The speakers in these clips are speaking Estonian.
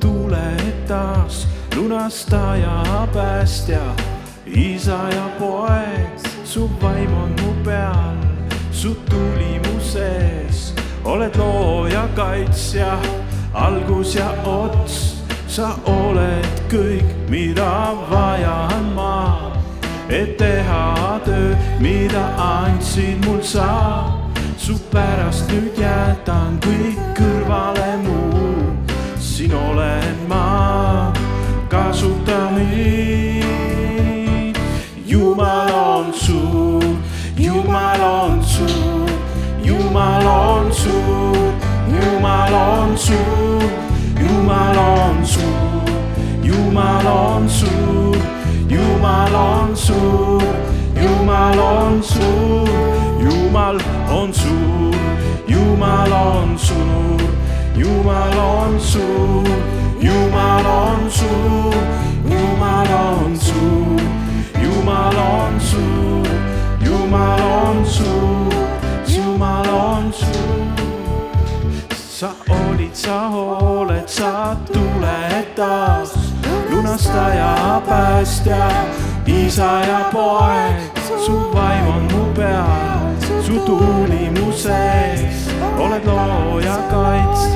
tuled taas, lunastaja, päästja, isa ja poeg, su vaim on mu peal, su tuli mu sees, oled looja, kaitsja, algus ja ots, sa oled kõik, mida vajan ma, et teha töö, mida andsid mul sa su pärast nüüd jätan kõik kõrvale muu, siin olen ma, kasuta suur, Jumal on suur, Jumal on suur, Jumal on suur, Jumal on suur, Jumal on suur, Jumal on suur, Jumal on suur, Jumal on suur, Jumal on suur, Jumal on suur, Jumal on suur, Jumal on suur, Jumal on suur, Jumal on suur, Jumal on suur. sa olid, sa oled, sa tuled taas, lunastaja, päästja, isa ja poeg, su vaim on mu peal, su tuli mu sees, oled looja,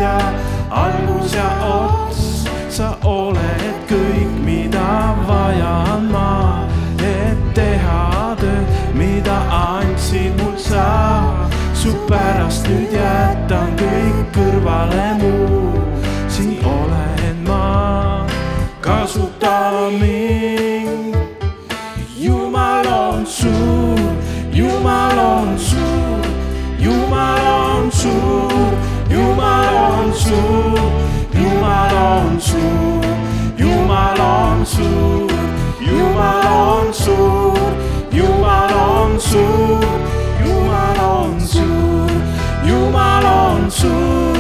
kaitsja, algus ja ots, sa oled kõik, mida vajan ma, et teha tööd, mida andsid mul sa. Su pärast nüüd jätan kõik kõrvale muu, siin olen ma, kasuta mind. On suur, Jumal on suur, Jumal on suur. Jumal on suur, Jumal on suur,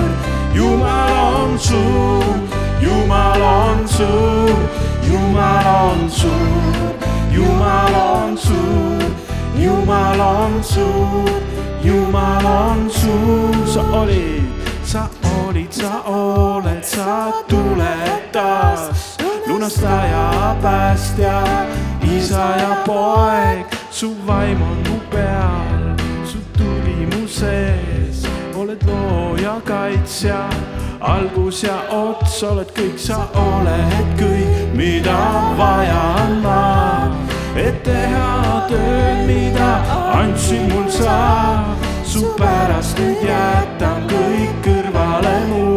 Jumal on suur, Jumal on suur, Jumal on suur, Jumal on suur, Jumal on suur, Jumal on suur. sa olid, sa olid, sa oled, sa tuled taas, lunastaja, päästja, isa ja poeg, su vaim on mu peal su tuli mu sees, oled looja, kaitsja, algus ja ots, oled kõik, sa oled kõik, mida vajan ma, et teha tööd, mida andsid mul sa, su pärast nüüd jätan kõik kõrvale muu,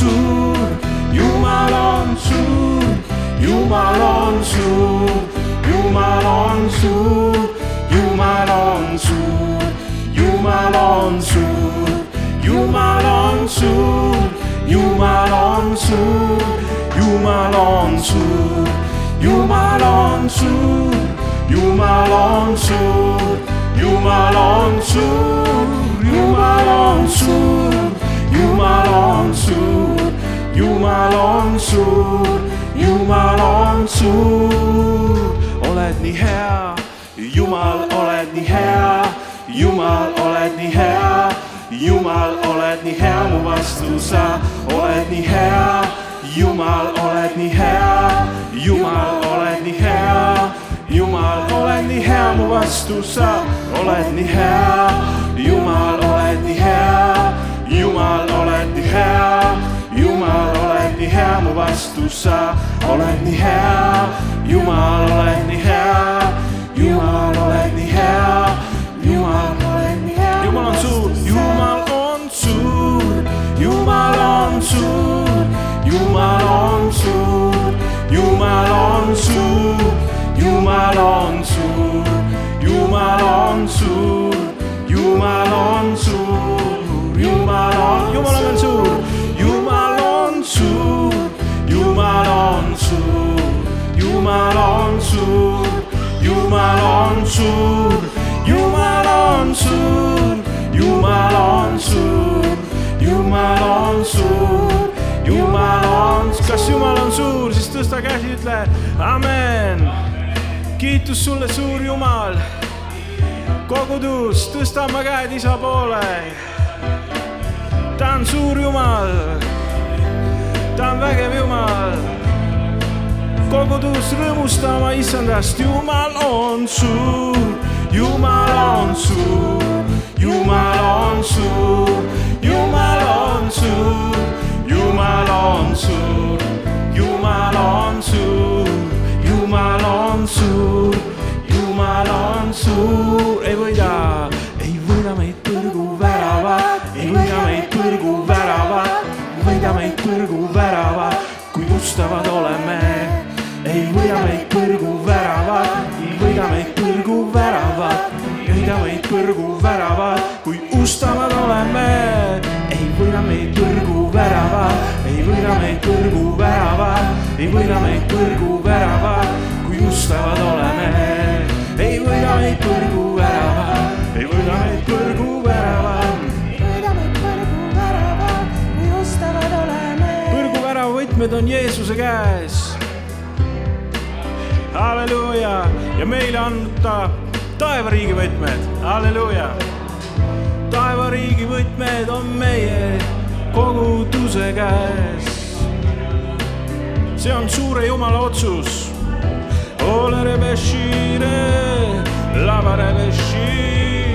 on suur Jumal on suur, Jumal on suur, Jumal on suur, Jumal on suur, Jumal on suur, Jumal on suur, Jumal on suur, Jumal on suur, Jumal on suur, Jumal on suur, Jumal on suur, Jumal on suur, Jumal on suur. Jumal on suur, Jumal on suur, oled nii hea, Jumal, oled nii hea, Jumal, oled nii hea, Jumal, oled nii hea, mu vastu sa. Oled nii hea, Jumal, oled nii hea, Jumal, oled nii hea, Jumal, oled nii hea, mu vastu sa. Oled nii hea, Jeesussa. Olet niin hea, Jumala, olet niin hea, Jumala, olet niin hea, Jumala, olet niin hea. Jumala on suur, Jumala on suur, Jumala on suur, Jumala on suur, Jumala on suur, Jumala on suur, Jumala on suur, Jumala on suur. Tõsta käsi, ütle amen. kiitus sulle, suur Jumal. Kogudus, tõstame käed isa poole. ta on suur Jumal, ta on vägev Jumal. Kogudus rõõmustama issandast, Jumal on suur, Jumal on suur, Jumal on suur, Jumal on suur, Jumal on suur, Jumal on suur, Jumal on suur, Jumal on suur, ei võida, ei võida meid põrguväravad, ei võida meid põrguväravad, võida meid põrguväravad, kui ustavad oleme. Ei võida meid põrguväravad, ei võida meid põrguväravad, ei võida meid põrguväravad, kui ustavad oleme. ei võida meid põrguväravad, ei võida meid põrguväravad, ei võida meid põrguväravad, kui ustavad oleme. ei võida meid põrguväravad, ei võida meid põrguväravad, võida meid põrguväravad, kui ustavad oleme. põrguvärava võtmed on Jeesuse käes halleluuja ja meile on ta taevariigi võtmed, halleluuja. taevariigi võtmed on meie koguduse käes. See on suure Jumala otsus.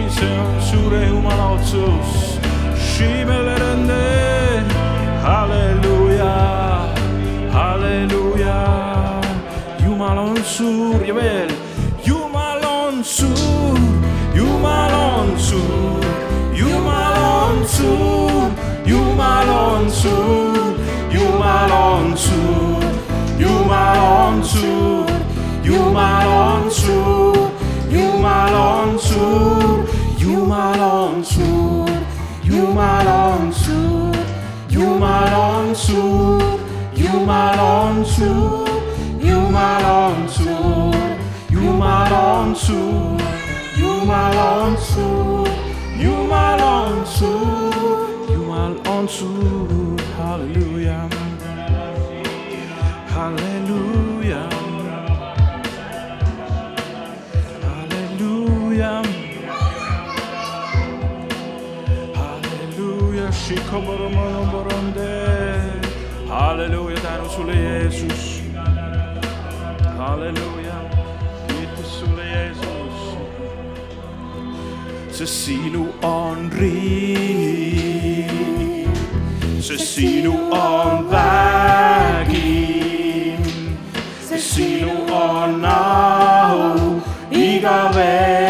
see on suure Jumala otsus. halleluuja, halleluuja Jumal on suur ja veel onçu, Jumar onçu, Jumar onçu, Jumar onçu, Jumar onçu, Jumar onçu, Jumar onçu, Jumar onçu, Hallelujah. halleluuja, halleluuja, tänu sulle, Jeesus. Halleluuja, kiitus sulle, Jeesus. sest sinu on riik, sest sinu on vägi, sest sinu on au. Igavesti,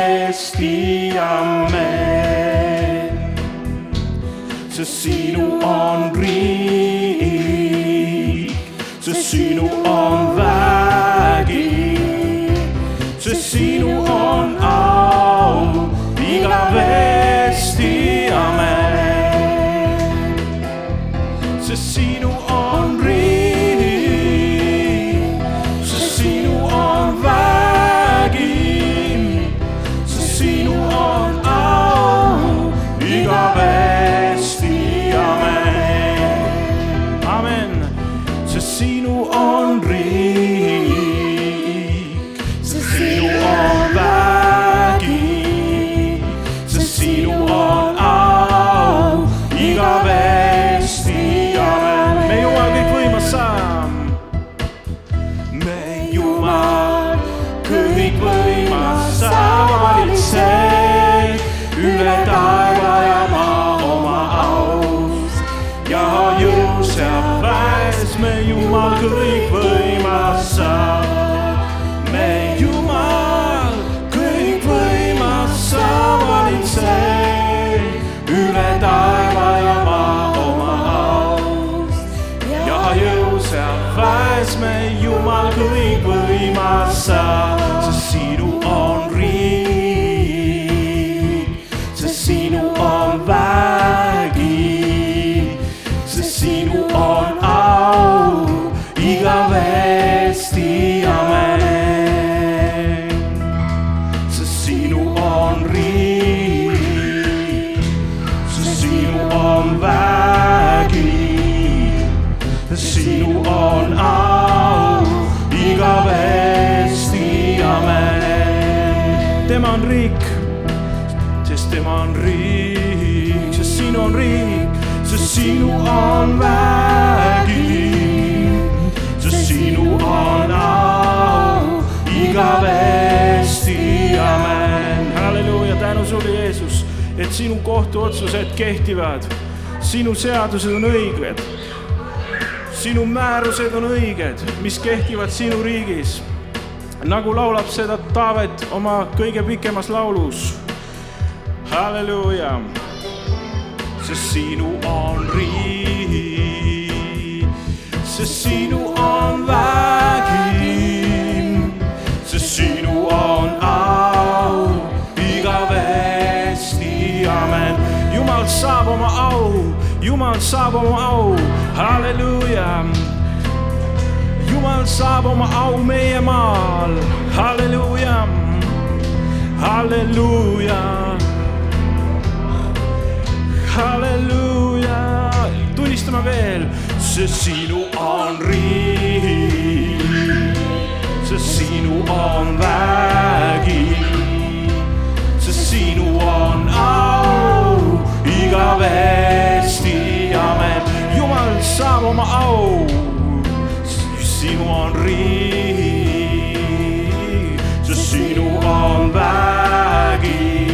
tema on riik, on riik, sest sinu on riik, sest sinu on vägi, sest sinu on au igavesti, amen. halleluuja, tänu sulle, Jeesus, et sinu kohtuotsused kehtivad, sinu seadused on õiged sinu määrused on õiged, mis kehtivad sinu riigis. Nagu laulab seda Taavet oma kõige pikemas laulus. halleluuja, sest sinu on riik, sest sinu on vägi, sest sinu on au igavesti, amen. jumal saab oma au, jumal saab oma au, halleluuja. Jumal saab oma au meie maal, halleluuja, halleluuja, halleluuja. tunnistame veel, sest sinu on riik, sest sinu on vägi. Sest sinu on riik, sest sinu on vägi,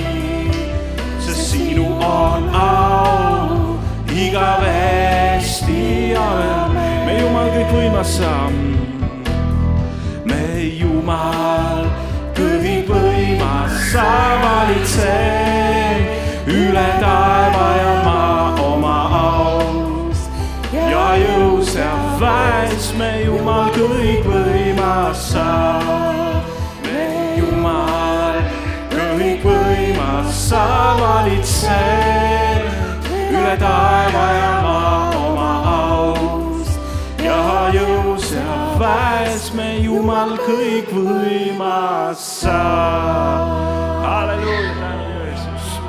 sest sinu on au. Igavesti, amen. me Jumal kõikvõimas saab me Jumal kõikvõimas, sa valitsed üle taeva väes, me Jumal kõikvõimas sa. me Jumal kõikvõimas, sa valitsed üle taeva ja maa oma aus ja jõus ja väes me Jumal kõikvõimas sa. halleluuja, tänu Jeesus.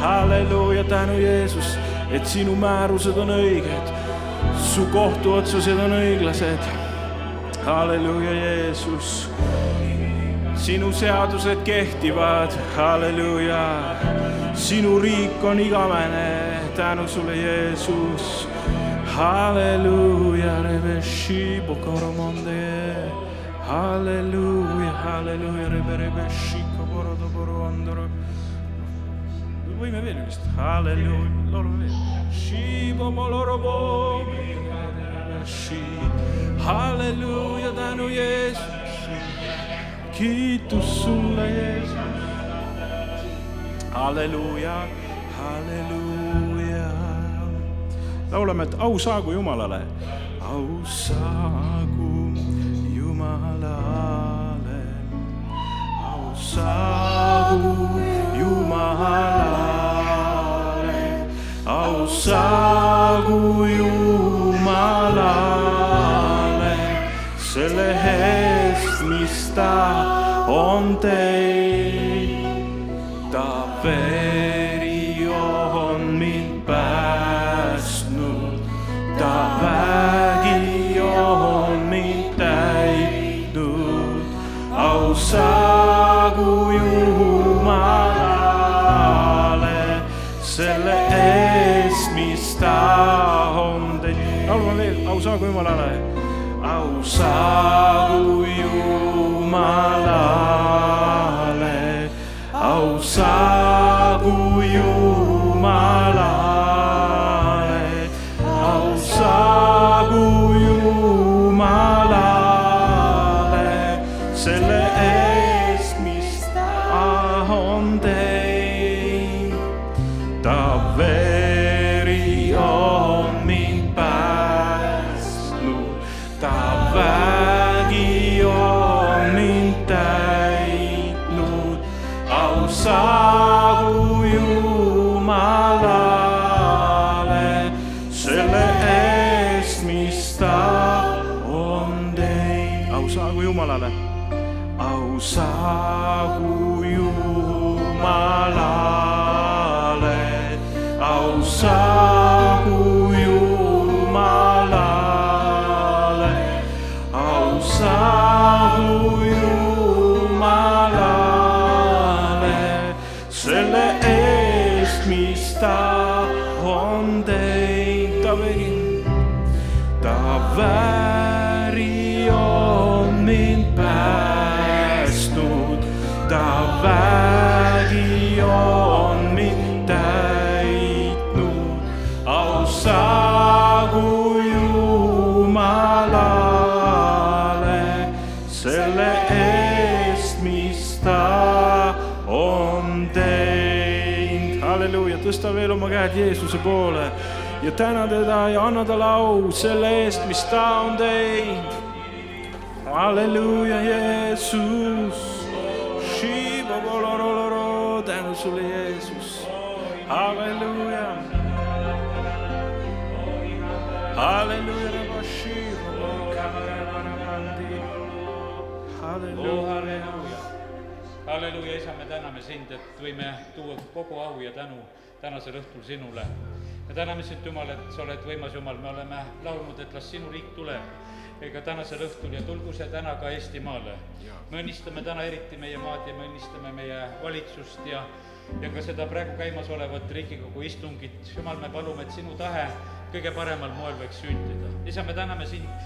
halleluuja, tänu Jeesus, et sinu määrused on õiged, su kohtuotsused on õiglased. halleluuja, Jeesus sinu seadused kehtivad, halleluuja. sinu riik on igavene, tänu sulle, Jeesus. halleluuja, rebeshi bokoromonde. halleluuja, halleluuja, rebe, rebeshi koborodo, borondoro. Võime veel vist, halleluuja, laulame veel. Halleluuja, tänu Jeesus kiitus sulle, Jeesus. halleluuja, halleluuja. laulame, et au saagu Jumalale. au saagu Jumalale, au saagu Jumalale, saagu Jumalale selle eest, mis ta on teinud. ta veri on mind päästnud, ta vägi on mind täitnud. au saagu Jumalale selle eest, mis ta on teinud. laulame veel, au saagu Jumalale au saagu Jumalale, au saagu tõsta veel oma käed Jeesuse poole ja täna teda ja anna talle au selle eest, mis ta on teinud. halleluuja, Jeesus. tänu sulle, Jeesus. halleluuja. halleluuja, halleluuja. halleluuja, isa, me täname sind, et võime tuua kogu au ja tänu tänasel õhtul sinule. me täname sind, Jumal, et sa oled võimas Jumal, me oleme laulnud, et las sinu riik tuleb ega tänasel õhtul ja tulgu see täna ka Eestimaale. me õnnistame täna eriti meie maad ja me õnnistame meie valitsust ja, ja ka seda praegu käimasolevat Riigikogu istungit. Jumal, me palume, et sinu tahe kõige paremal moel võiks sündida. isa, me täname sind